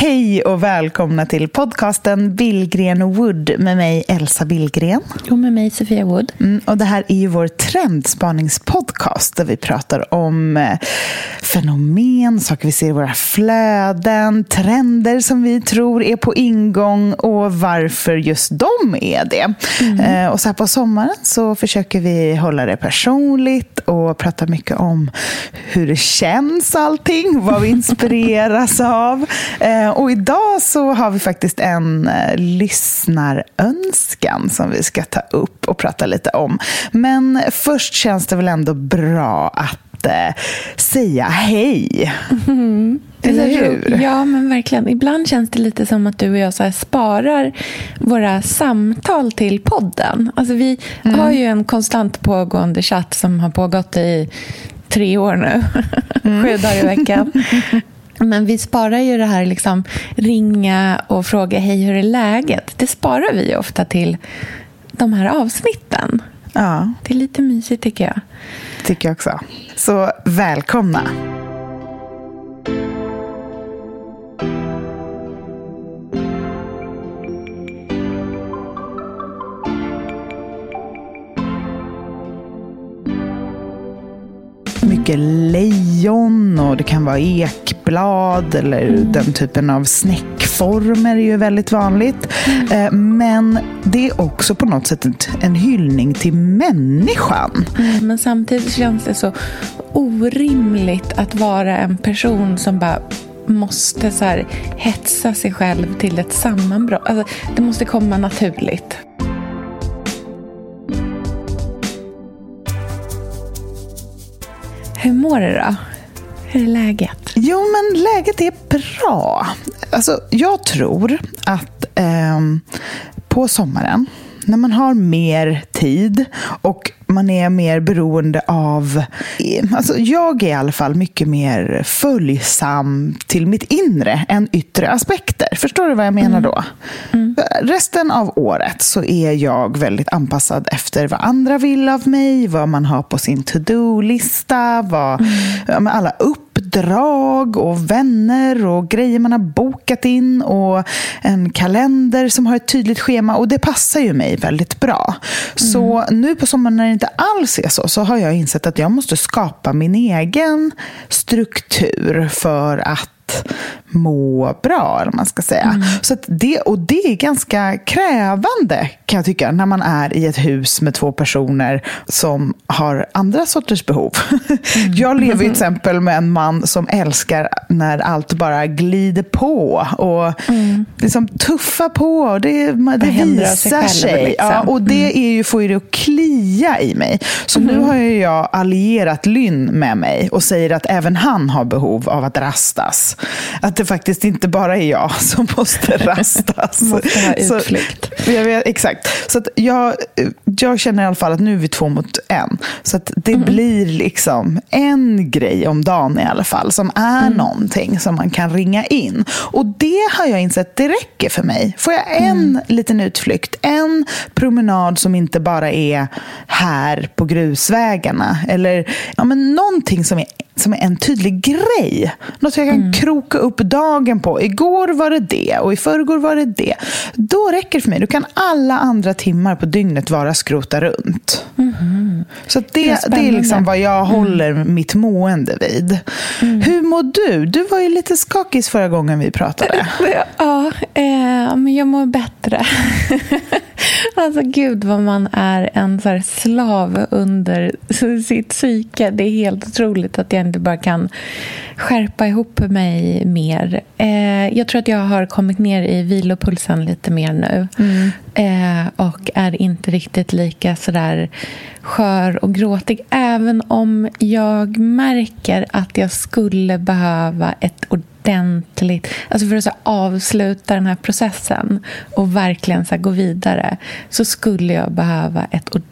Hej och välkomna till podcasten Billgren Wood med mig Elsa Billgren. Och med mig Sofia Wood. Mm, och det här är ju vår trendspaningspodcast där vi pratar om eh, fenomen, saker vi ser i våra flöden, trender som vi tror är på ingång och varför just de är det. Mm. Eh, och så här på sommaren så försöker vi hålla det personligt och prata mycket om hur det känns allting, vad vi inspireras av. Eh, och idag så har vi faktiskt en eh, lyssnarönskan som vi ska ta upp och prata lite om. Men först känns det väl ändå bra att eh, säga hej. Mm. Eller hur? Ja, men verkligen. Ibland känns det lite som att du och jag så sparar våra samtal till podden. Alltså vi mm. har ju en konstant pågående chatt som har pågått i tre år nu. Mm. Sju dagar i veckan. Men vi sparar ju det här liksom ringa och fråga hej, hur är läget? Det sparar vi ofta till de här avsnitten. Ja. Det är lite mysigt tycker jag. Tycker jag också. Så välkomna. Mycket lejon och det kan vara ekblad eller mm. den typen av snäckformer är ju väldigt vanligt. Mm. Men det är också på något sätt en hyllning till människan. Mm, men samtidigt känns det så orimligt att vara en person som bara måste så här hetsa sig själv till ett sammanbrott. Alltså, det måste komma naturligt. Hur mår du då? Hur är läget? Jo, men läget är bra. Alltså, jag tror att eh, på sommaren, när man har mer tid och man är mer beroende av... Alltså jag är i alla fall mycket mer följsam till mitt inre än yttre aspekter. Förstår du vad jag menar då? Mm. Mm. Resten av året så är jag väldigt anpassad efter vad andra vill av mig, vad man har på sin to-do-lista, vad, mm. alla uppdrag och vänner och grejer man har bokat in och en kalender som har ett tydligt schema. Och det passar ju mig väldigt bra. Så mm. nu på sommaren när det inte alls är så, så har jag insett att jag måste skapa min egen struktur för att må bra, eller man ska säga. Mm. Så det, och det är ganska krävande, kan jag tycka, när man är i ett hus med två personer som har andra sorters behov. Mm. Jag lever till exempel med en man som älskar när allt bara glider på och mm. liksom tuffar på och det, det visar sig. sig. Liksom. Ja, och det mm. är ju, får ju det att klia i mig. Så nu mm. har jag allierat Lynn med mig och säger att även han har behov av att rastas. Att det faktiskt inte bara är jag som måste rastas. måste ha utflykt. Så, jag vet, exakt. Så att jag, jag känner i alla fall att nu är vi två mot en. Så att det mm. blir liksom en grej om dagen i alla fall som är mm. någonting som man kan ringa in. Och det har jag insett, det räcker för mig. Får jag en mm. liten utflykt, en promenad som inte bara är här på grusvägarna eller ja, men någonting som är som är en tydlig grej. Något jag kan mm. kroka upp dagen på. Igår var det det och i förrgår var det det. Då räcker det för mig. Då kan alla andra timmar på dygnet vara skrota runt. Mm. Så det, det, är det är liksom vad jag mm. håller mitt mående vid. Mm. Hur mår du? Du var ju lite skakig förra gången vi pratade. Ja, eh, men jag mår bättre. Alltså gud vad man är en så slav under sitt psyke. Det är helt otroligt att jag inte bara kan skärpa ihop mig mer. Eh, jag tror att jag har kommit ner i vilopulsen lite mer nu. Mm. Eh, och är inte riktigt lika sådär skör och gråtig. Även om jag märker att jag skulle behöva ett ordentligt... Alltså för att så avsluta den här processen och verkligen så gå vidare så skulle jag behöva ett ordentligt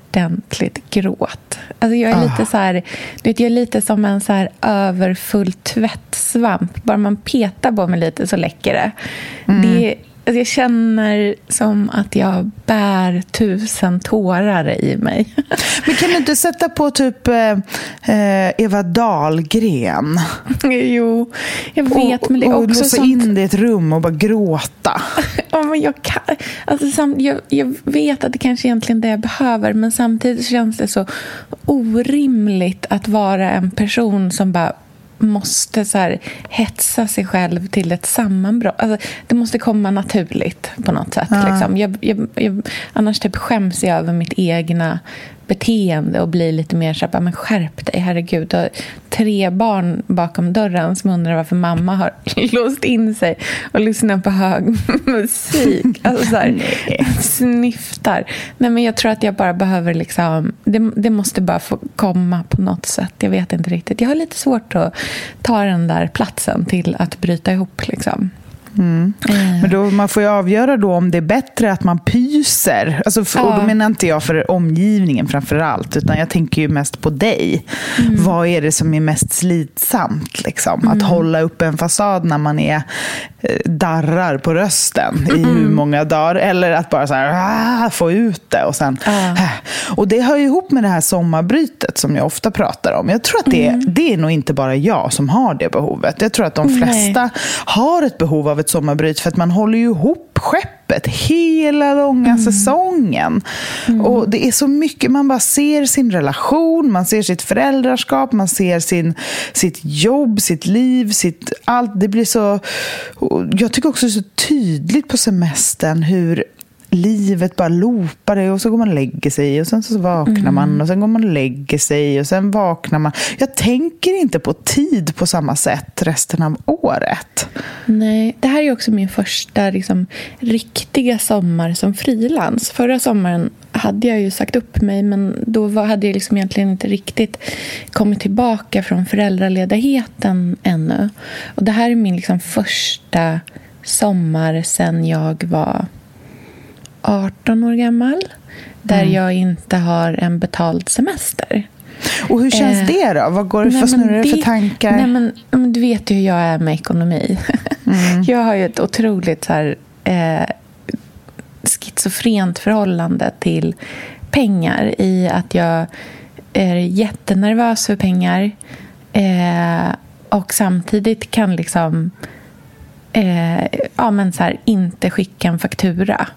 gråt. Alltså jag är oh. lite så här, vet, jag är lite som en så här överfull tvättsvamp. Bara man petar på mig lite så läcker det. Mm. Det Alltså jag känner som att jag bär tusen tårar i mig. Men kan du inte sätta på typ eh, eh Eva Dahlgren? Jo, jag vet. Och, men det är och också låsa sånt... in dig i ett rum och bara gråta. ja, men jag, kan... alltså, samt, jag, jag vet att det kanske egentligen är det jag behöver men samtidigt känns det så orimligt att vara en person som bara måste så här, hetsa sig själv till ett sammanbrott. Alltså, det måste komma naturligt på något sätt. Ja. Liksom. Jag, jag, jag, annars typ skäms jag över mitt egna beteende och blir lite mer så här, men skärp dig, herregud. Har tre barn bakom dörren som undrar varför mamma har låst in sig och lyssnar på hög musik. Alltså så här, snyftar. Nej, men jag tror att jag bara behöver liksom, det, det måste bara få komma på något sätt. Jag vet inte riktigt. Jag har lite svårt att ta den där platsen till att bryta ihop liksom. Mm. Men då, man får ju avgöra då om det är bättre att man pyser. Alltså för, ja. Och då menar inte jag för omgivningen framför allt, utan jag tänker ju mest på dig. Mm. Vad är det som är mest slitsamt? Liksom? Mm. Att hålla upp en fasad när man är darrar på rösten i hur många dagar. Eller att bara så här, ah, få ut det. Och, sen, ja. och det hör ihop med det här sommarbrytet som jag ofta pratar om. Jag tror att det, mm. det är nog inte bara jag som har det behovet. Jag tror att de flesta Nej. har ett behov av ett sommarbryt för att man håller ju ihop skeppet hela långa mm. säsongen. Mm. Och Det är så mycket, man bara ser sin relation, man ser sitt föräldraskap, man ser sin, sitt jobb, sitt liv, sitt allt. Det blir så... Jag tycker också det är så tydligt på semestern hur livet bara loopar och så går man och lägger sig och sen så vaknar mm. man och sen går man och lägger sig och sen vaknar man. Jag tänker inte på tid på samma sätt resten av året. Nej, det här är också min första liksom, riktiga sommar som frilans. Förra sommaren hade jag ju sagt upp mig men då var, hade jag liksom egentligen inte riktigt kommit tillbaka från föräldraledigheten ännu. Och det här är min liksom första sommar sen jag var 18 år gammal där mm. jag inte har en betald semester. Och hur känns eh, det då? Vad går det för snurrar för tankar? Nej, men, men, du vet ju hur jag är med ekonomi. Mm. jag har ju ett otroligt så här, eh, schizofrent förhållande till pengar i att jag är jättenervös för pengar eh, och samtidigt kan liksom eh, ja, men så här, inte skicka en faktura.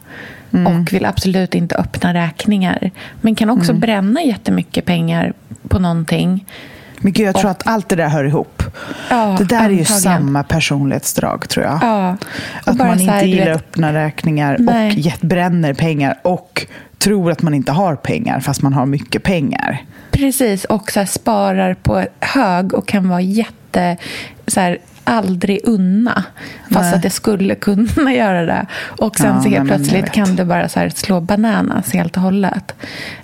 Mm. och vill absolut inte öppna räkningar. Men kan också mm. bränna jättemycket pengar på någonting. Men gud, jag tror och, att allt det där hör ihop. Ja, det där antagligen. är ju samma personlighetsdrag, tror jag. Ja, att man inte här, gillar vet, öppna räkningar nej. och bränner pengar och tror att man inte har pengar fast man har mycket pengar. Precis, och så sparar på hög och kan vara jätte så här, aldrig unna. Fast Nej. att jag skulle kunna göra det. Och sen ja, så helt plötsligt kan det bara så slå bananas helt och hållet.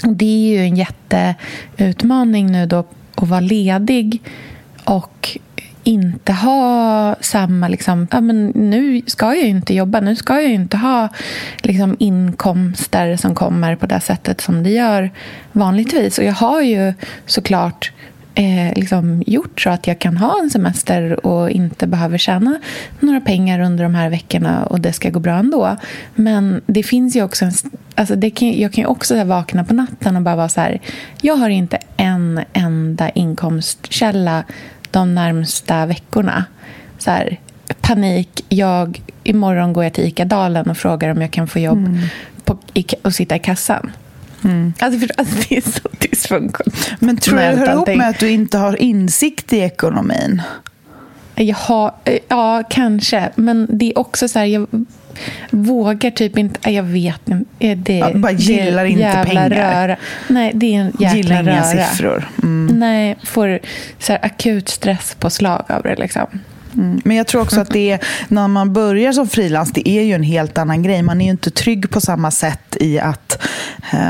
Och det är ju en jätteutmaning nu då att vara ledig och inte ha samma... Liksom, ja, men nu ska jag ju inte jobba. Nu ska jag ju inte ha liksom, inkomster som kommer på det sättet som det gör vanligtvis. Och jag har ju såklart eh, liksom gjort så att jag kan ha en semester och inte behöver tjäna några pengar under de här veckorna och det ska gå bra ändå. Men det finns ju också en, alltså det kan, jag kan ju också vakna på natten och bara vara så här, jag har inte en enda inkomstkälla de närmsta veckorna. Så här, panik, jag, imorgon går jag till ICA-dalen och frågar om jag kan få jobb mm. på, i, och sitta i kassan. Mm. Alltså, för, alltså, det är så dysfunktionellt. Men tror du det hör ihop med att du inte har insikt i ekonomin? Jag har, ja, kanske. Men det är också så här... Jag, vågar typ inte, jag vet inte. Det, ja, bara gillar det inte pengar. Röra. Nej, det är en jäkla Gillar inga röra. siffror. Mm. Nej, får så här, akut stresspåslag av det liksom. Mm. Men jag tror också att det är, när man börjar som frilans, det är ju en helt annan grej. Man är ju inte trygg på samma sätt i att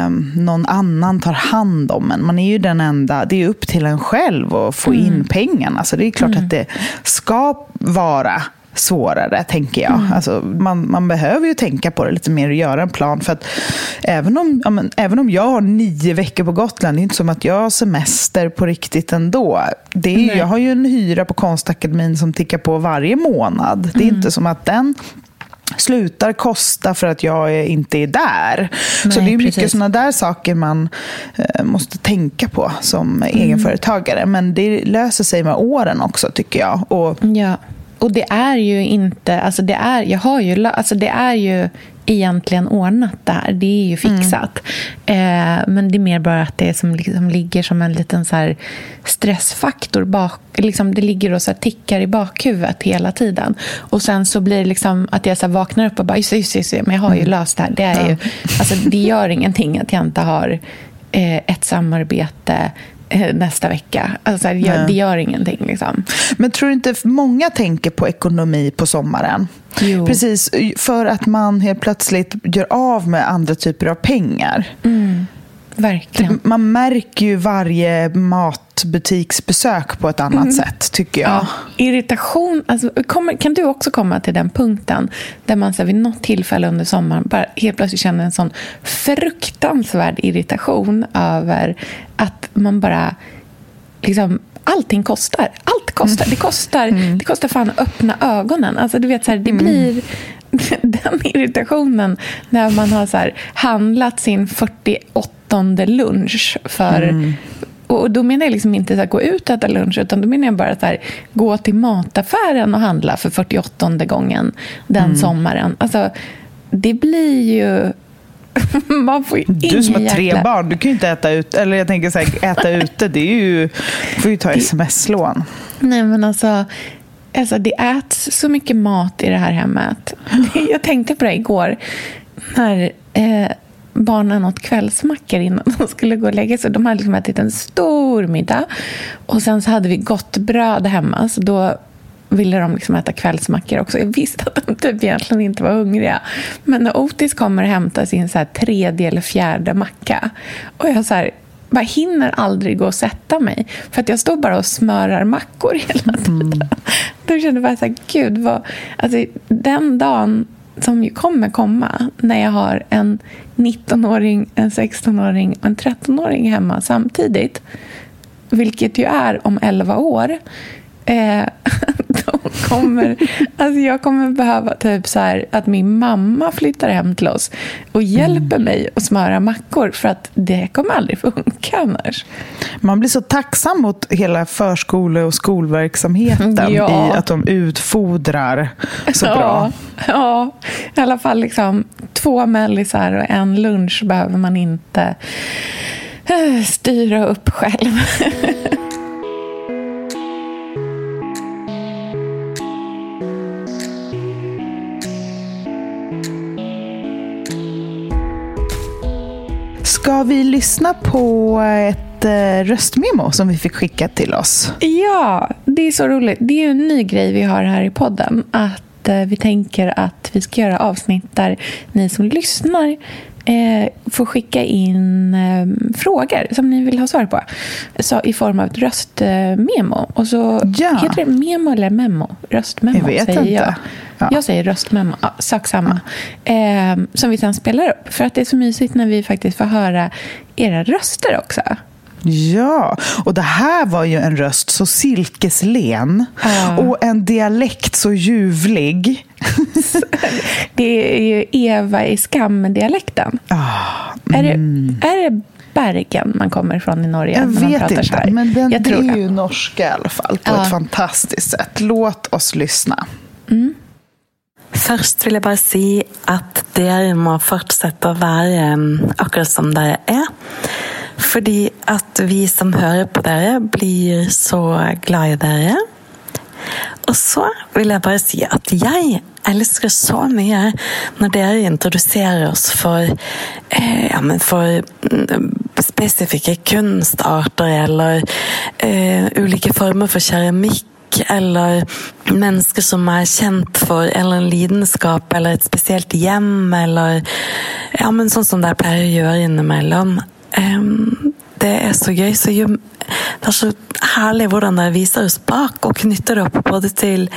um, någon annan tar hand om en. Man är ju den enda, det är upp till en själv att få Mm. in pengarna. Så det är klart att det ska vara svårare, tänker jag. Mm. Alltså, man, man behöver ju tänka på det lite mer och göra en plan. För att även om, ja, men, även om jag har nio veckor på Gotland, det är inte som att jag har semester på riktigt ändå. Det är, jag har ju en hyra på Konstakademin som tickar på varje månad. Det är Mm. inte som att den slutar kosta för att jag inte är där. så Nej, det är mycket sådana där saker man eh, måste tänka på som Mm. egenföretagare. Men det löser sig med åren också, tycker jag. Och Ja, och det är ju inte... Alltså det, är, jag har ju, alltså det är ju egentligen ordnat där. Det är ju fixat. Eh, men det är mer bara att det som, liksom ligger som en liten så här stressfaktor bak. Liksom det ligger och så här tickar i bakhuvudet hela tiden. Och sen så blir det liksom att jag så här vaknar upp och bara, just det, just det, det, men jag har ju löst det här. Det, är ju, alltså, det gör ingenting att jag inte har eh, ett samarbete nästa vecka. Alltså, det, gör, det gör ingenting. Liksom. Men tror du inte många tänker på ekonomi på sommaren? Jo. Precis, för att man helt plötsligt gör av med andra typer av pengar. Verkligen. Man märker ju varje matbutiksbesök på ett annat sätt, tycker jag. Ja, irritation. Alltså, kommer, kan du också komma till den punkten där man så här, vid något tillfälle under sommaren bara helt plötsligt känner en sån fruktansvärd irritation över att man bara... Liksom, allting kostar. Allt kostar. Det kostar, det kostar fan att öppna ögonen. Alltså, du vet, så här, det blir den irritationen när man har så här, handlat sin 48 lunch för och då menar jag liksom inte här, gå ut och äta lunch utan då menar jag bara så här, gå till mataffären och handla för 48 gången den sommaren. Alltså, det blir ju... Man får ju Du som har ingen tre jäkla- barn, du kan ju inte äta ute. Eller jag tänker så här, äta ute, det är ju... Får ju ta sms-lån. Nej, men alltså, alltså, det äts så mycket mat i det här hemmet. Jag tänkte på det igår när eh, barnen åt kvällsmackor innan de skulle gå och lägga sig. De hade liksom ätit en stor middag och sen så hade vi gott bröd hemma. Så då ville de liksom äta kvällsmackor också. Jag visste att de typ egentligen inte var hungriga. Men när Otis kommer och hämtar sin så tredje eller fjärde macka och jag så här, bara hinner aldrig gå och sätta mig för att jag står bara och smörar mackor hela tiden. Då kände jag bara så här, gud, vad, alltså, den dagen som ju kommer komma när jag har en 19-åring, en 16-åring och en 13-åring hemma samtidigt. Vilket ju är om 11 år eh, då kommer, alltså jag kommer behöva typ så här, att min mamma flyttar hem till oss och hjälper mig att smöra mackor för att det kommer aldrig funka annars. Man blir så tacksam mot hela förskole och skolverksamheten Ja. i att de utfodrar så bra. Ja, ja, i alla fall liksom två mellisar och en lunch behöver man inte eh, styra upp själv. Ska vi lyssna på ett eh, röstmemo som vi fick skickat till oss? Ja, det är så roligt. Det är en ny grej vi har här i podden. Att eh, vi tänker att vi ska göra avsnitt där ni som lyssnar eh, får skicka in eh, frågor som ni vill ha svar på. Så, I form av ett röstmemo. Och så Ja. Heter det memo eller memo? Röstmemo Jag vet säger inte. jag. Ja. Jag säger röstmemo. Ja, sak samma. Eh, som vi sen spelar upp. För att det är så mysigt när vi faktiskt får höra era röster också. Ja, och det här var ju en röst så silkeslen Ja. och en dialekt så ljuvlig. Det är ju Eva i Skam-dialekten. Ah, Är, det, är det Bergen man kommer ifrån i Norge? jag när vet inte, här? men den, jag det är ju norska i alla fall på Ja. ett fantastiskt sätt. Låt oss lyssna. Först vill jag bara säga att dere må fortsätta vara være akkurat som dere är Fordi att vi som hör på dere, blir så glad i dere. Och så vill jag bara säga att jag älskar så mycket när dere introducerar oss för, eh, ja, men för mm, specifika konstarter eller eh, olika former för keramik eller människor som är känt för eller en lidenskap eller ett speciellt hem eller ja, men sånt som det pleier å gjøre innimellom. Ehm, um, det är så gøy. Så ju, det är så härligt hur det visar oss bak och knyter upp både till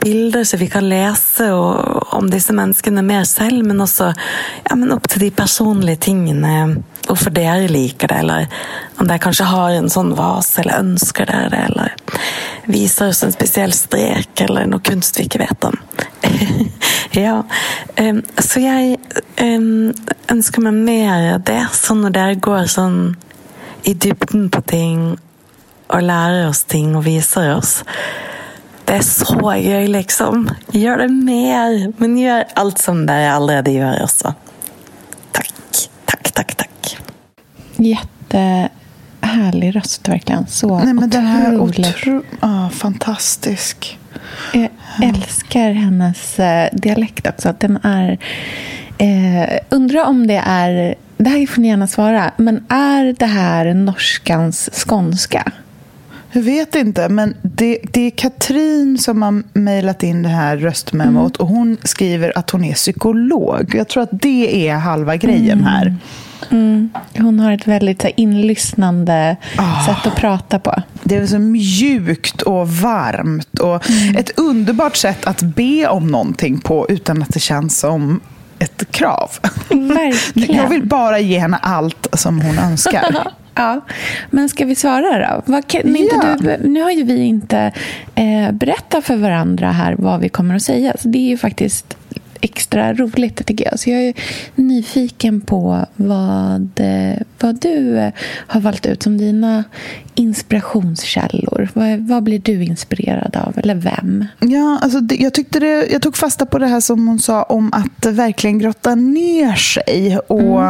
bilder så vi kan läsa och, om dessa människorna mer själv men också ja, men upp till de personliga tingen. Eh, Varför dere liker det, eller om de kanske har en sån vas eller önskar det, eller visar oss en speciell strek eller något kunst vi inte vet om. ja, um, så jag um, önskar mig mer av det, så när det går sån i dybden på ting och lär oss ting och visar oss. Det är så gøy, liksom. Gör det mer, men gör allt som det redan gör också. Tack, tack, tack, tack. Jättehärlig röst, verkligen. Så Nej, men den här otro... ah, fantastisk. Jag älskar hennes eh, dialekt också. Att den är... Eh, undrar om det är... Det här får ni gärna svara. Men är det här norskans skånska? Jag vet inte, men det, det är Katrin som har mejlat in det här röstmemot och hon skriver att hon är psykolog. Jag tror att det är halva grejen här. Mm. Hon har ett väldigt så här, inlyssnande sätt att prata på. Det är så mjukt och varmt och ett underbart sätt att be om någonting på utan att det känns som ett krav. Verkligen. Jag vill bara ge henne allt som hon önskar. Ja, men ska vi svara då? Kan, Ja. du, nu har ju vi inte eh, berättat för varandra här vad vi kommer att säga. Så det är ju faktiskt extra roligt tycker jag. Så jag är nyfiken på vad, eh, vad du eh, har valt ut som dina inspirationskällor. Vad, vad blir du inspirerad av? Eller vem? Ja, alltså det, jag, tyckte det, jag tog fasta på det här som hon sa om att verkligen grotta ner sig och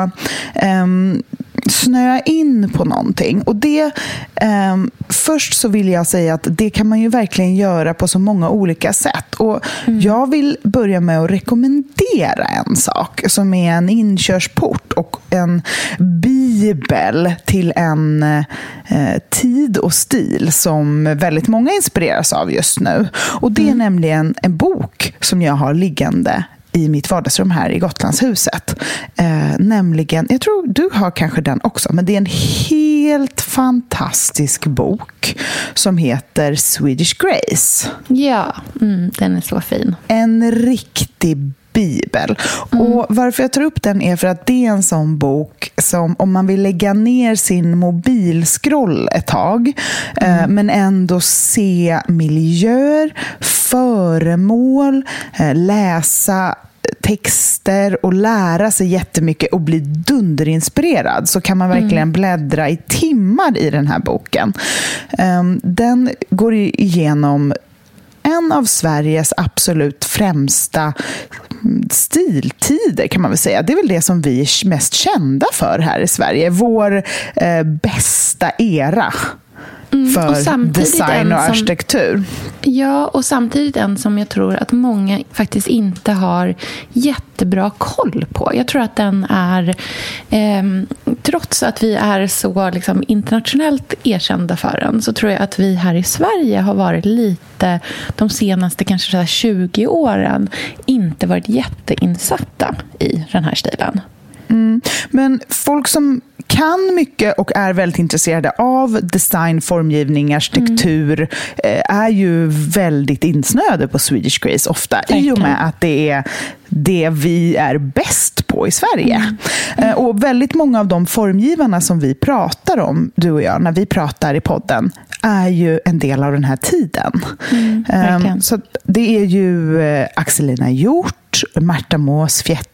ehm, snöa in på någonting. Och det, ehm, först så vill jag säga att det kan man ju verkligen göra på så många olika sätt. Och Jag vill börja med att rekommendera en sak som är en inkörsport och en bibel till en eh, tid och stil som väldigt många inspireras av just nu. Och Det är nämligen en bok som jag har liggande i mitt vardagsrum här i Gotlandshuset. Eh, nämligen, jag tror du har kanske den också, men det är en helt fantastisk bok som heter Swedish Grace. Ja, mm, den är så fin. En riktig bibel. Och Varför jag tar upp den är för att det är en sån bok som om man vill lägga ner sin mobilskroll ett tag eh, men ändå se miljöer, föremål, eh, läsa texter och lära sig jättemycket och bli dunderinspirerad så kan man verkligen bläddra i timmar i den här boken. Ehm, Den går igenom en av Sveriges absolut främsta stiltider kan man väl säga. Det är väl det som vi är mest kända för här i Sverige. Vår eh, bästa era och för design och som- arkitektur. Ja, och samtidigt en som jag tror att många faktiskt inte har jättebra koll på. Jag tror att den är, ehm, trots att vi är så liksom, internationellt erkända för den, så tror jag att vi här i Sverige har varit lite, de senaste kanske så här 20 åren, inte varit jätteinsatta i den här stilen. Men folk som kan mycket och är väldigt intresserade av design, formgivning, arkitektur eh, är ju väldigt insnöade på Swedish Grace ofta. I och Verkligen. med att det är det vi är bäst på i Sverige. Eh, Och väldigt många av de formgivarna som vi pratar om, du och jag, när vi pratar i podden, är ju en del av den här tiden. verkligen. Ehm, så det är ju eh, Axelina Hjort, Marta Mås Fjätterström,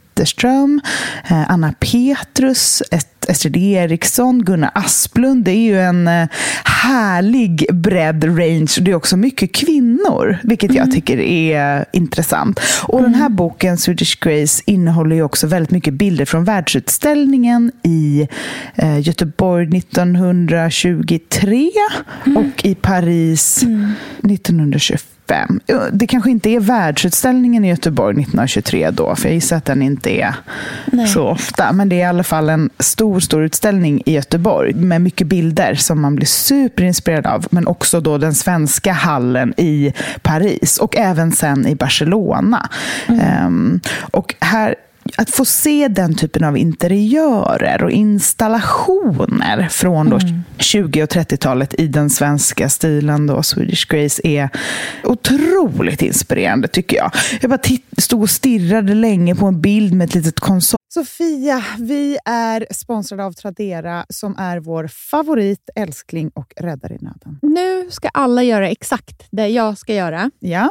eh, Anna Petrus, Est- Estrid Eriksson, Gunnar Asplund. Det är ju en eh, härlig bredd range. Det är också mycket kvinnor, vilket jag tycker är intressant. Och Den här boken, Swedish Grace, innehåller ju också väldigt mycket bilder från världsutställningen i eh, Göteborg 1923 och i Paris 1925 25. Det kanske inte är världsutställningen i Göteborg 1923 då, för jag gissar att den inte är Nej. så ofta. Men det är i alla fall en stor, stor utställning i Göteborg med mycket bilder som man blir superinspirerad av. Men också då den svenska hallen i Paris och även sen i Barcelona. Mm. Um, och här att få se den typen av interiörer och installationer från då mm. 20 och 30-talet i den svenska stilen, då, Swedish Grace, är otroligt inspirerande tycker jag. Jag bara stod och stirrade länge på en bild med ett litet konsol. Sofia, vi är sponsrade av Tradera som är vår favorit, älskling och räddare i nöden. Nu ska alla göra exakt det jag ska göra. Ja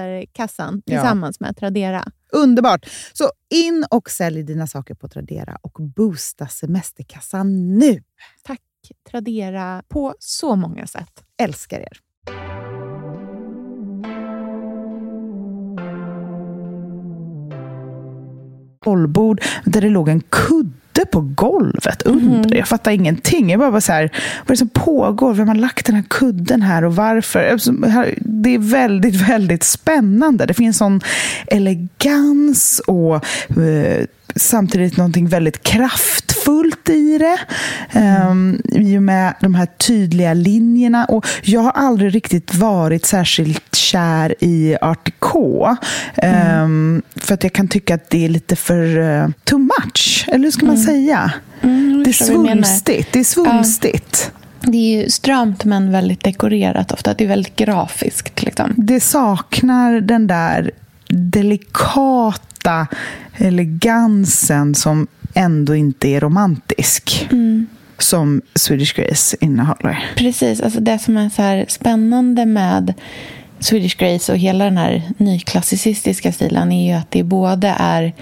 tillsammans ja. med Tradera. Underbart! Så in och sälj dina saker på Tradera och boosta semesterkassan nu! Tack Tradera på så många sätt. Älskar er! Bollbord där det låg en kudde ute på golvet under. Mm. Jag fattar ingenting. Jag bara, bara så här, vad är det som pågår? Vem har lagt den här kudden här och varför? Det är väldigt, väldigt spännande. Det finns sån elegans och eh, samtidigt någonting väldigt kraftfullt i det. Um, I och med de här tydliga linjerna. Och jag har aldrig riktigt varit särskilt kär i Art Deco. Um, mm. För att jag kan tycka att det är lite för uh, too much. Eller hur ska man mm. säga? Mm, det är svulstigt. Det är svulstigt. Uh. Det är ju stramt men väldigt dekorerat ofta. Det är väldigt grafiskt. Liksom. Det saknar den där delikata elegansen som ändå inte är romantisk. Mm. Som Swedish Grace innehåller. Precis. Alltså det som är så spännande med Swedish Grace och hela den här nyklassicistiska stilen är ju att det både är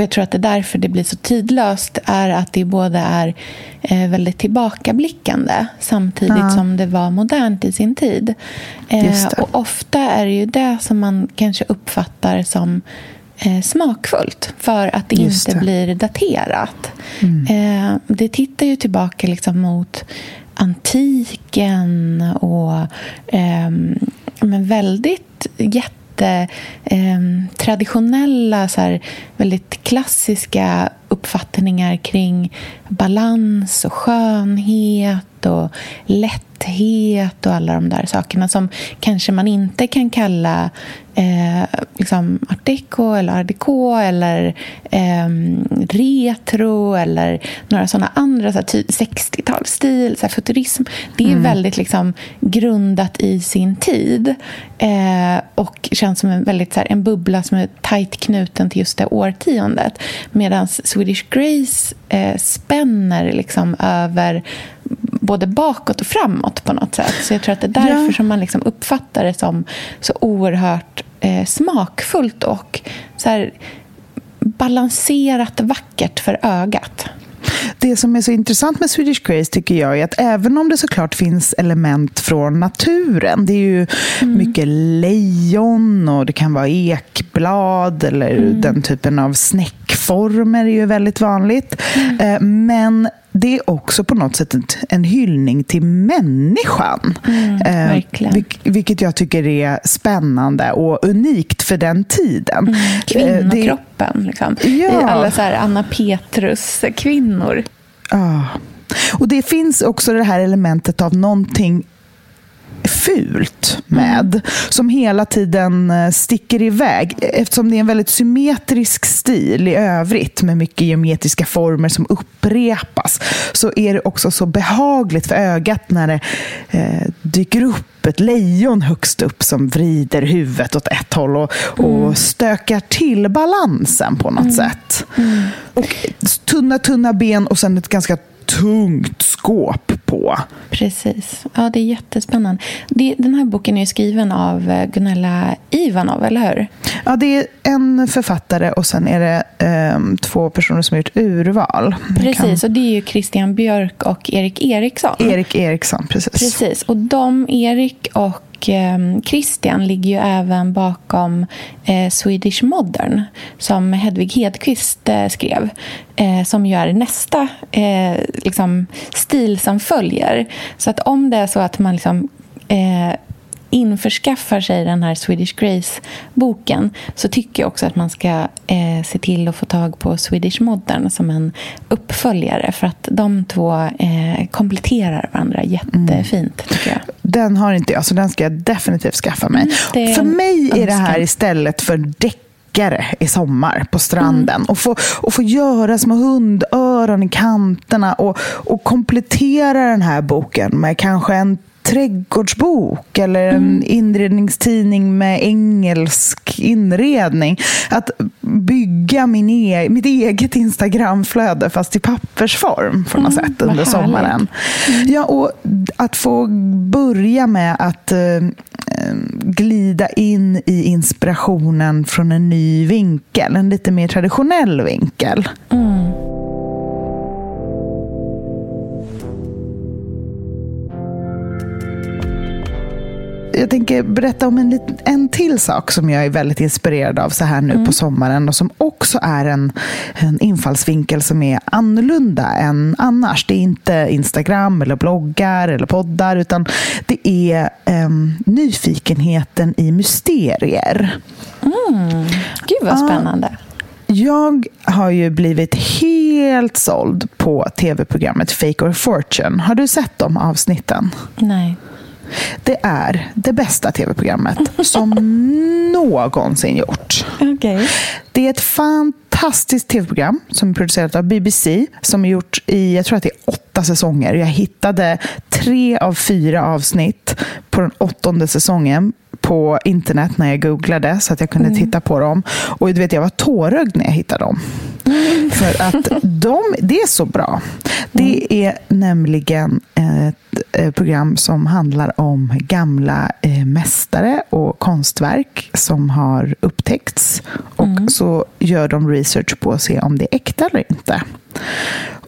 och jag tror att det är därför det blir så tidlöst är att det både är eh, väldigt tillbakablickande samtidigt ja. som det var modernt i sin tid. Eh, och ofta är det ju det som man kanske uppfattar som eh, smakfullt för att det Just inte det. blir daterat. Mm. Eh, det tittar ju tillbaka liksom mot antiken och eh, men väldigt jätte eh, traditionella, så här, väldigt klassiska uppfattningar kring balans och skönhet och lätthet och alla de där sakerna som kanske man inte kan kalla eh, liksom art deco eller art deco eller eh, retro eller några sådana andra, så 60-talsstil, så futurism. Det är mm. väldigt liksom, grundat i sin tid eh, och känns som en, väldigt, så här, en bubbla som är tajt knuten till just det årtiondet. Medan Swedish Grace eh, spänner liksom över både bakåt och framåt på något sätt. Så jag tror att det är därför ja. som man liksom uppfattar det som så oerhört eh, smakfullt och så här, balanserat vackert för ögat. Det som är så intressant med Swedish Grace tycker jag är att även om det såklart finns element från naturen, det är ju mm. mycket lejon och det kan vara ekblad eller mm. den typen av snäckformer är ju väldigt vanligt. Mm. Eh, men det är också på något sätt en hyllning till människan. Mm. Eh, vilket jag tycker är spännande och unikt för den tiden. Mm, kvinnokroppen, liksom. Ja. I alla så här Anna Petrus-kvinnor. Ja. Och det finns också det här elementet av någonting fult med. Mm. Som hela tiden eh, sticker iväg. Eftersom det är en väldigt symmetrisk stil i övrigt med mycket geometriska former som upprepas så är det också så behagligt för ögat när det eh, dyker upp ett lejon högst upp som vrider huvudet åt ett håll och, mm. och stökar till balansen på något mm. sätt. Mm. Och tunna, tunna ben och sen ett ganska tungt skåp på. Precis. Ja, det är jättespännande. Det, den här boken är skriven av eh, Gunilla Ivanov, eller hur? Ja, det är en författare och sen är det um, två personer som har gjort urval. Precis, och det är ju Christian Björk och Erik Eriksson. Erik Eriksson, precis. Precis, och de, Erik och och ehm, Christian ligger ju även bakom eh, Swedish Modern som Hedvig Hedqvist eh, skrev. Eh, som ju är nästa liksom, stil som följer. Så att om det är så att man liksom, införskaffar sig den här Swedish Grace-boken så tycker jag också att man ska eh, se till att få tag på Swedish Modern som en uppföljare för att de två eh, kompletterar varandra jättefint, mm. tycker jag. Den har inte jag, så den ska jag definitivt skaffa mig. Mm, för mig är det här istället för deckare i sommar på stranden. Mm. Och, få, och få göra små hundöron i kanterna och, och komplettera den här boken med kanske en trädgårdsbok eller en mm. inredningstidning med engelsk inredning. Att bygga min e mitt eget Instagramflöde fast i pappersform på något mm, sätt under sommaren. Mm. Ja, och att få börja med att uh, glida in i inspirationen från en ny vinkel, en lite mer traditionell vinkel. Mm. Jag tänker berätta om en, en till sak som jag är väldigt inspirerad av så här nu mm. på sommaren och som också är en, en infallsvinkel som är annorlunda än annars. Det är inte Instagram eller bloggar eller poddar utan det är um, nyfikenheten i mysterier. Mm. Gud vad spännande. Uh, jag har ju blivit helt såld på tv-programmet Fake or Fortune. Har du sett de avsnitten? Nej. Det är det bästa tv-programmet som någonsin gjorts. Okay. Det är ett fantastiskt tv-program som är producerat av BBC som är gjort i, jag tror att det är åtta säsonger. Jag hittade tre av fyra avsnitt på den åttonde säsongen på internet när jag googlade så att jag kunde mm. titta på dem. Och du vet, jag var tårögd när jag hittade dem. Mm. För att de, det är så bra. Det mm. är nämligen ett eh, program som handlar om gamla eh, mästare och konstverk som har upptäckts. Och mm. så gör de research på att se om det är äkta eller inte.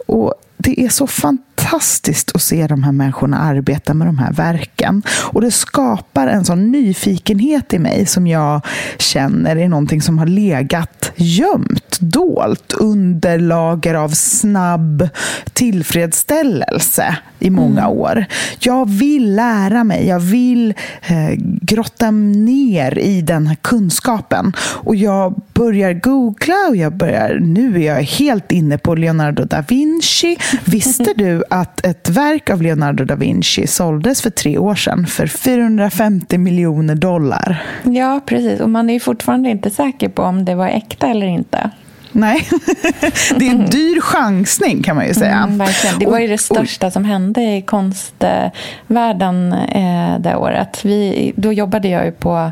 Och det är så fantastiskt att se de här människorna arbeta med de här verken. Och det skapar en sån nyfikenhet i mig som jag känner är någonting som har legat gömt, dolt under lager av snabb tillfredsställelse i många mm. år. Jag vill lära mig, jag vill eh, grotta ner i den här kunskapen. Och jag börjar googla och jag börjar, nu är jag helt inne på Leonardo da Vinci. Visste du att ett verk av Leonardo da Vinci såldes för tre år sedan för 450 miljoner dollar? Ja, precis. Och man är fortfarande inte säker på om det var äkta eller inte. Nej, det är en dyr chansning kan man ju säga. Mm, verkligen. Det var ju det största som hände i konstvärlden eh, det året. Vi, då jobbade jag ju på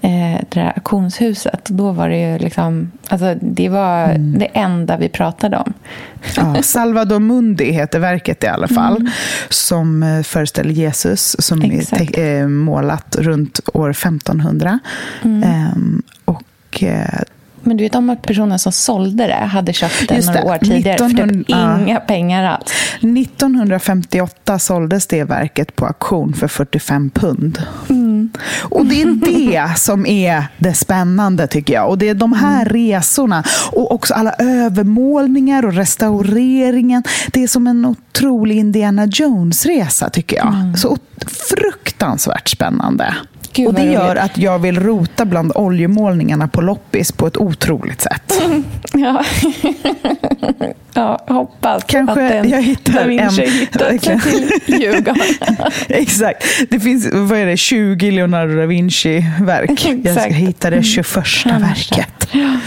eh, det där auktionshuset. Då var det ju liksom, alltså det var mm. det enda vi pratade om. Ja, Salvador Mundi heter verket i alla fall. Mm. Som eh, föreställer Jesus. Som Exakt. är målat runt år 1500. Mm. Ehm, och eh, men du vet om att personen som sålde det hade köpt det några år tidigare 1900, för typ inga pengar alls. 1958 såldes det verket på auktion för 45 pund. Mm. Och det är det som är det spännande tycker jag. Och det är de här mm. resorna och också alla övermålningar och restaureringen. Det är som en otrolig Indiana Jones-resa tycker jag. Mm. Så fruktansvärt spännande. Gud, och det gör att jag vill rota bland oljemålningarna på loppis på ett otroligt sätt. Mm. Ja. ja, hoppas Kanske att den jag hittar en, hittat sig till Djurgården. Exakt. Det finns vad är det, 20 Leonardo da Vinci-verk. Jag ska hitta det 21 mm. verket. Mm.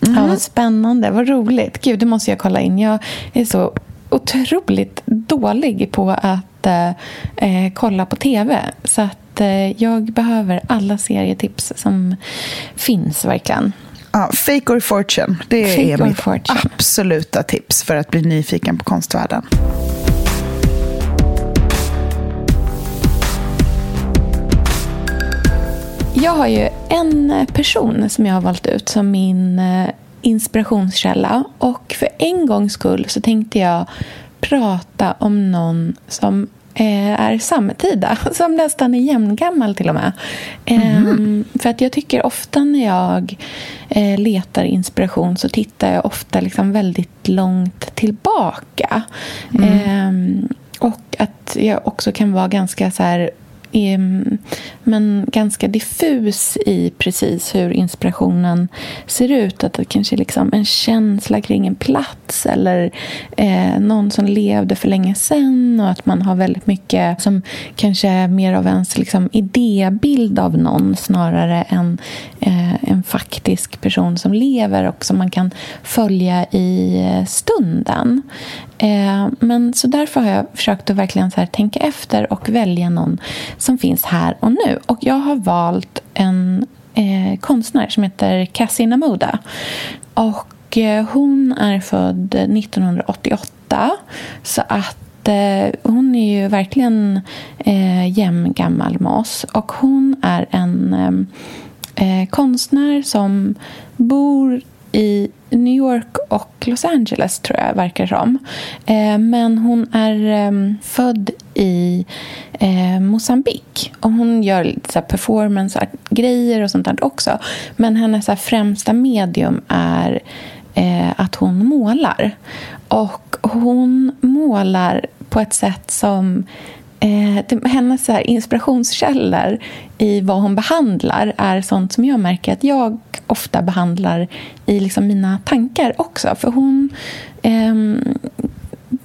Ja, vad spännande. Vad roligt. Gud, det måste jag kolla in. Jag är så otroligt dålig på att eh, kolla på tv. Så att Eh, jag behöver alla serietips som finns verkligen. Ja, Fake or Fortune. Det Fake är mitt fortune. absoluta tips för att bli nyfiken på konstvärlden. Jag har ju en person som jag har valt ut som min eh, inspirationskälla. Och för en gångs skull så tänkte jag prata om någon som är samtida, som nästan är jämngammal till och med. Mm. För att jag tycker ofta när jag eh, letar inspiration så tittar jag ofta liksom väldigt långt tillbaka. Mm. Och att jag också kan vara ganska så Ehm, men ganska diffus i precis hur inspirationen ser ut. Att det kanske är liksom en känsla kring en plats eller eh, någon som levde för länge sedan och att man har väldigt mycket som kanske är mer av ens liksom, idébild av någon snarare än eh, en faktisk person som lever och som man kan följa i eh, stunden. Eh, men så därför har jag försökt att verkligen så tänka efter och välja någon som finns här och nu. Och jag har valt en eh, konstnär som heter Cassie Namuda. Och eh, hon är född 1988. Så att eh, hon är ju verkligen eh, jämngammal med oss. Och hon är en eh, eh konstnär som bor i New York och Los Angeles, tror jag verkar som. Eh, men hon är eh, född i eh, Mosambik. Och hon gör lite performance-grejer och sånt där också. Men hennes så främsta medium är eh, att hon målar. Och hon målar på ett sätt som eh, hennes så inspirationskällor i vad hon behandlar är sånt som jag märker att jag ofta behandlar i liksom mina tankar också. För hon eh,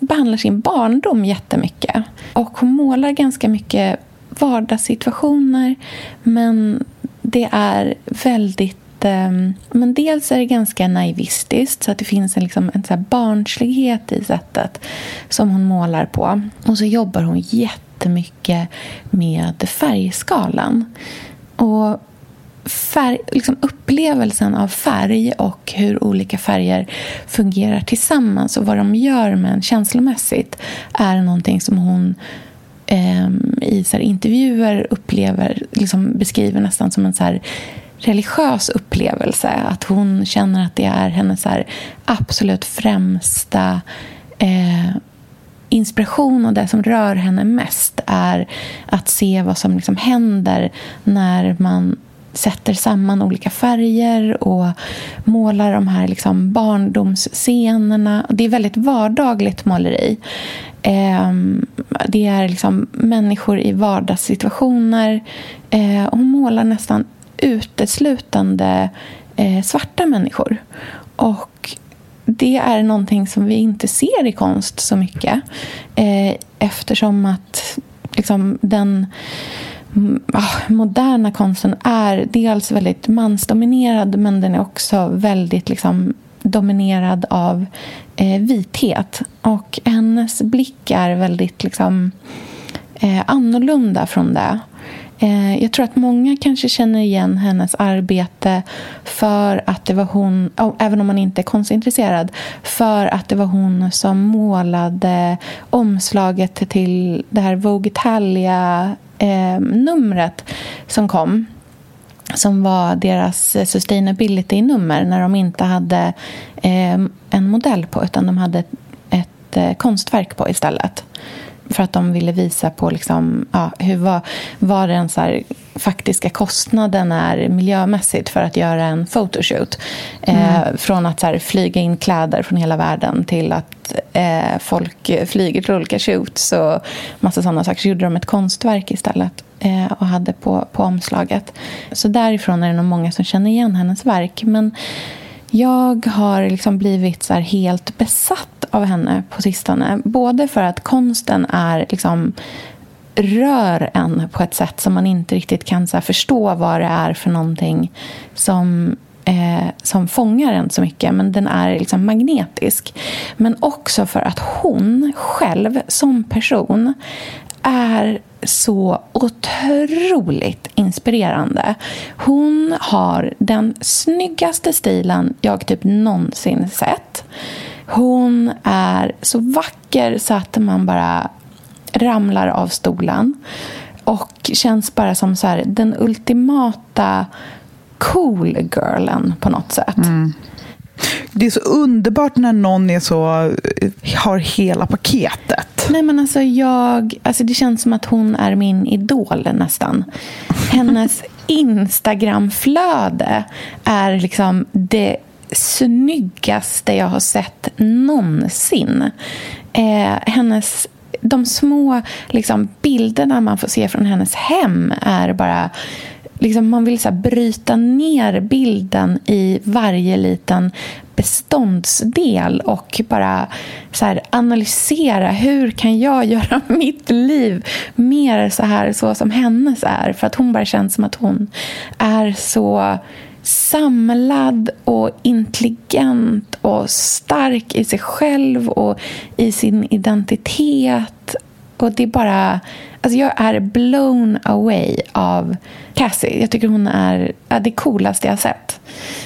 behandlar sin barndom jättemycket. Och hon målar ganska mycket vardagssituationer men det är väldigt ehm, men dels är det ganska naivistiskt så att det finns en, liksom, en så barnslighet i sättet som hon målar på. Och så jobbar hon jättemycket med färgskalan. Och färg, liksom upplevelsen av färg och hur olika färger fungerar tillsammans och vad de gör med en känslomässigt är någonting som hon eh, i så intervjuer upplever, liksom beskriver nästan som en så religiös upplevelse. Att hon känner att det är hennes så absolut främsta eh, inspiration och det som rör henne mest är att se vad som liksom händer när man sätter samman olika färger och målar de här liksom barndomsscenerna. Det är väldigt vardagligt måleri. Ehm, det är liksom människor i vardagssituationer. Eh, hon målar nästan uteslutande eh, svarta människor. Och det är någonting som vi inte ser i konst så mycket. Eh, eftersom att liksom, den Mm, ah, moderna konsten är dels väldigt mansdominerad men den är också väldigt liksom, dominerad av eh, vithet. Och hennes blick är väldigt liksom, eh, annorlunda från det. Eh, jag tror att många kanske känner igen hennes arbete för att det var hon, oh, även om man inte är konstintresserad, för att det var hon som målade omslaget till det här Vogue Italia eh, som kom som var deras sustainability-nummer när de inte hade eh, en modell på utan de hade ett eh, konstverk på istället. för att de ville visa på liksom, ja, hur, var, var det en så här, faktiska kostnaden är miljömässigt för att göra en photoshoot. Eh, mm. från att så här, flyga in kläder från hela världen till att eh, folk flyger till olika shoots och massa sådana saker. Så gjorde de ett konstverk istället eh, och hade på, på omslaget. Så därifrån är det nog många som känner igen hennes verk. Men jag har liksom blivit så helt besatt av henne på sistone. Både för att konsten är liksom rör en på ett sätt som man inte riktigt kan så förstå vad det är för någonting som, eh, som fångar en så mycket. Men den är liksom magnetisk. Men också för att hon själv som person är så otroligt inspirerande. Hon har den snyggaste stilen jag typ någonsin sett. Hon är så vacker så att man bara ramlar av stolen. Och känns bara som så här, den ultimata cool girlen på något sätt. Mm. Det är så underbart när någon är så, har hela paketet. Nej, men alltså jag, alltså det känns som att hon är min idol nästan. Hennes Instagramflöde är liksom det snyggaste jag har sett någonsin. Eh, hennes de små liksom, bilderna man får se från hennes hem är bara... Liksom, man vill så här, bryta ner bilden i varje liten beståndsdel och bara så här, analysera hur kan jag göra mitt liv mer så här så som hennes är. För att hon bara känns som att hon är så samlad och intelligent och stark i sig själv och i sin identitet. Och det är bara... Alltså jag är blown away av Cassie. Jag tycker hon är det coolaste jag har sett.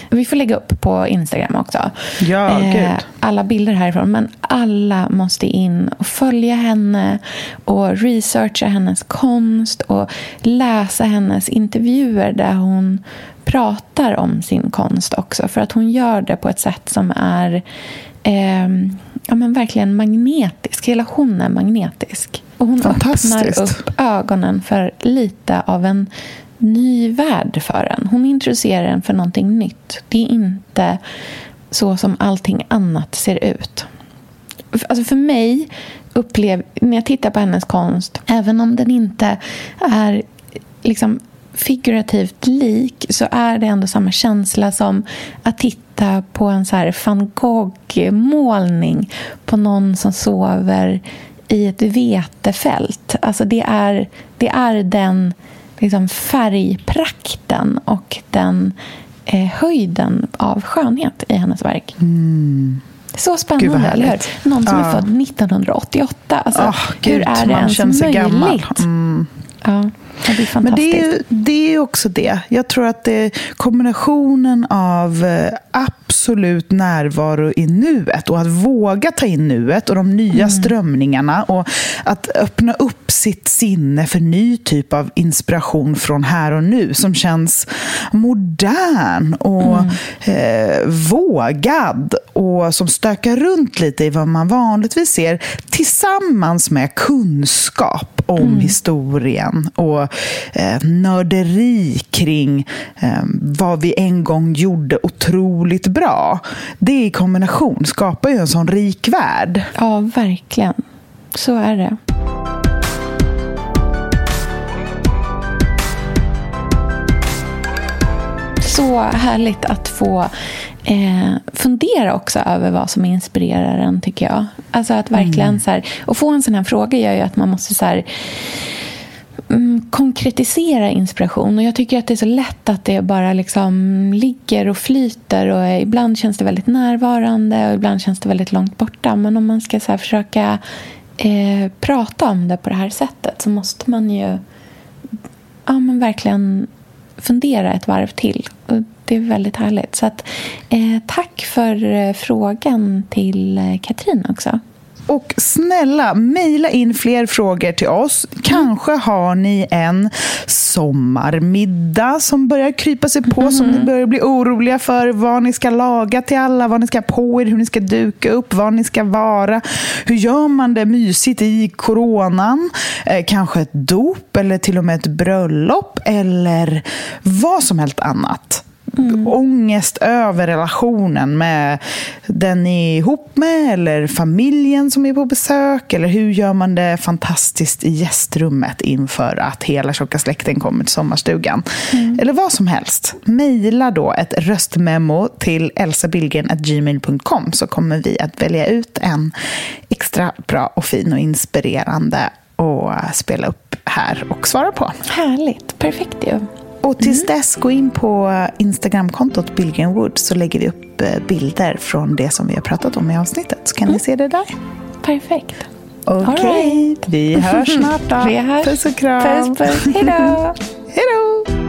Vi får lägga upp på Instagram också. Ja, eh, alla bilder härifrån. Men alla måste in och följa henne och researcha hennes konst och läsa hennes intervjuer där hon pratar om sin konst också. För att hon gör det på ett sätt som är eh, ja, men verkligen magnetisk. Hela hon är magnetisk. Och hon öppnar upp ögonen för lite av en ny värld för en. Hon introducerar en för någonting nytt. Det är inte så som allting annat ser ut. Alltså för mig, upplev, när jag tittar på hennes konst, även om den inte är liksom figurativt lik så är det ändå samma känsla som att titta på en så här van Gogh-målning på någon som sover i ett vetefält. Alltså det är, det är den liksom färgprakten och den eh, höjden av skönhet i hennes verk. Mm. Så spännande, eller hur? Någon som ja. är född 1988. Alltså, oh, Gud, hur är det ens möjligt? Mm. Ja. Det Men det är, det är också det. Jag tror att det är kombinationen av eh, absolut närvaro i nuet och att våga ta in nuet och de nya mm. strömningarna och att öppna upp sitt sinne för ny typ av inspiration från här och nu som känns modern och mm. eh, vågad och som stökar runt lite i vad man vanligtvis ser tillsammans med kunskap om mm. historien och eh, nörderi kring eh, vad vi en gång gjorde otroligt bra. Det i kombination skapar ju en sån rik värld. Ja, verkligen. Så är det. Så härligt att få eh, fundera också över vad som inspirerar en, tycker jag. Alltså att verkligen mm. så här, och få en sån här fråga gör ju att man måste så här, mm, konkretisera inspiration. Och Jag tycker att det är så lätt att det bara liksom ligger och flyter. och Ibland känns det väldigt närvarande och ibland känns det väldigt långt borta. Men om man ska så försöka eh, prata om det på det här sättet så måste man ju ja, men verkligen fundera ett varv till. Och det är väldigt härligt. Så att, eh, tack för eh, frågan till eh, Katrin också. Och snälla, mejla in fler frågor till oss. Kanske har ni en sommarmiddag som börjar krypa sig på, som ni börjar bli oroliga för. Vad ni ska laga till alla, vad ni ska på er, hur ni ska duka upp, var ni ska vara. Hur gör man det mysigt i coronan? Eh, kanske ett dop eller till och med ett bröllop eller vad som helst annat. Mm. Ångest över relationen med den ni är ihop med eller familjen som är på besök. Eller hur gör man det fantastiskt i gästrummet inför att hela tjocka släkten kommer till sommarstugan. Mm. Eller vad som helst. Mejla då ett röstmemo till elsabillgren.gmail.com så kommer vi att välja ut en extra bra och fin och inspirerande och spela upp här och svara på. Härligt, perfekt ju. Och tills mm. dess, gå in på Instagramkontot Billgren Woods så lägger vi upp eh, bilder från det som vi har pratat om i avsnittet. Så kan mm. ni se det där. Perfekt. Okej, okay. right. vi hörs snart då. Vi hörs. Puss och kram. Puss, puss. Hej då. Hej då.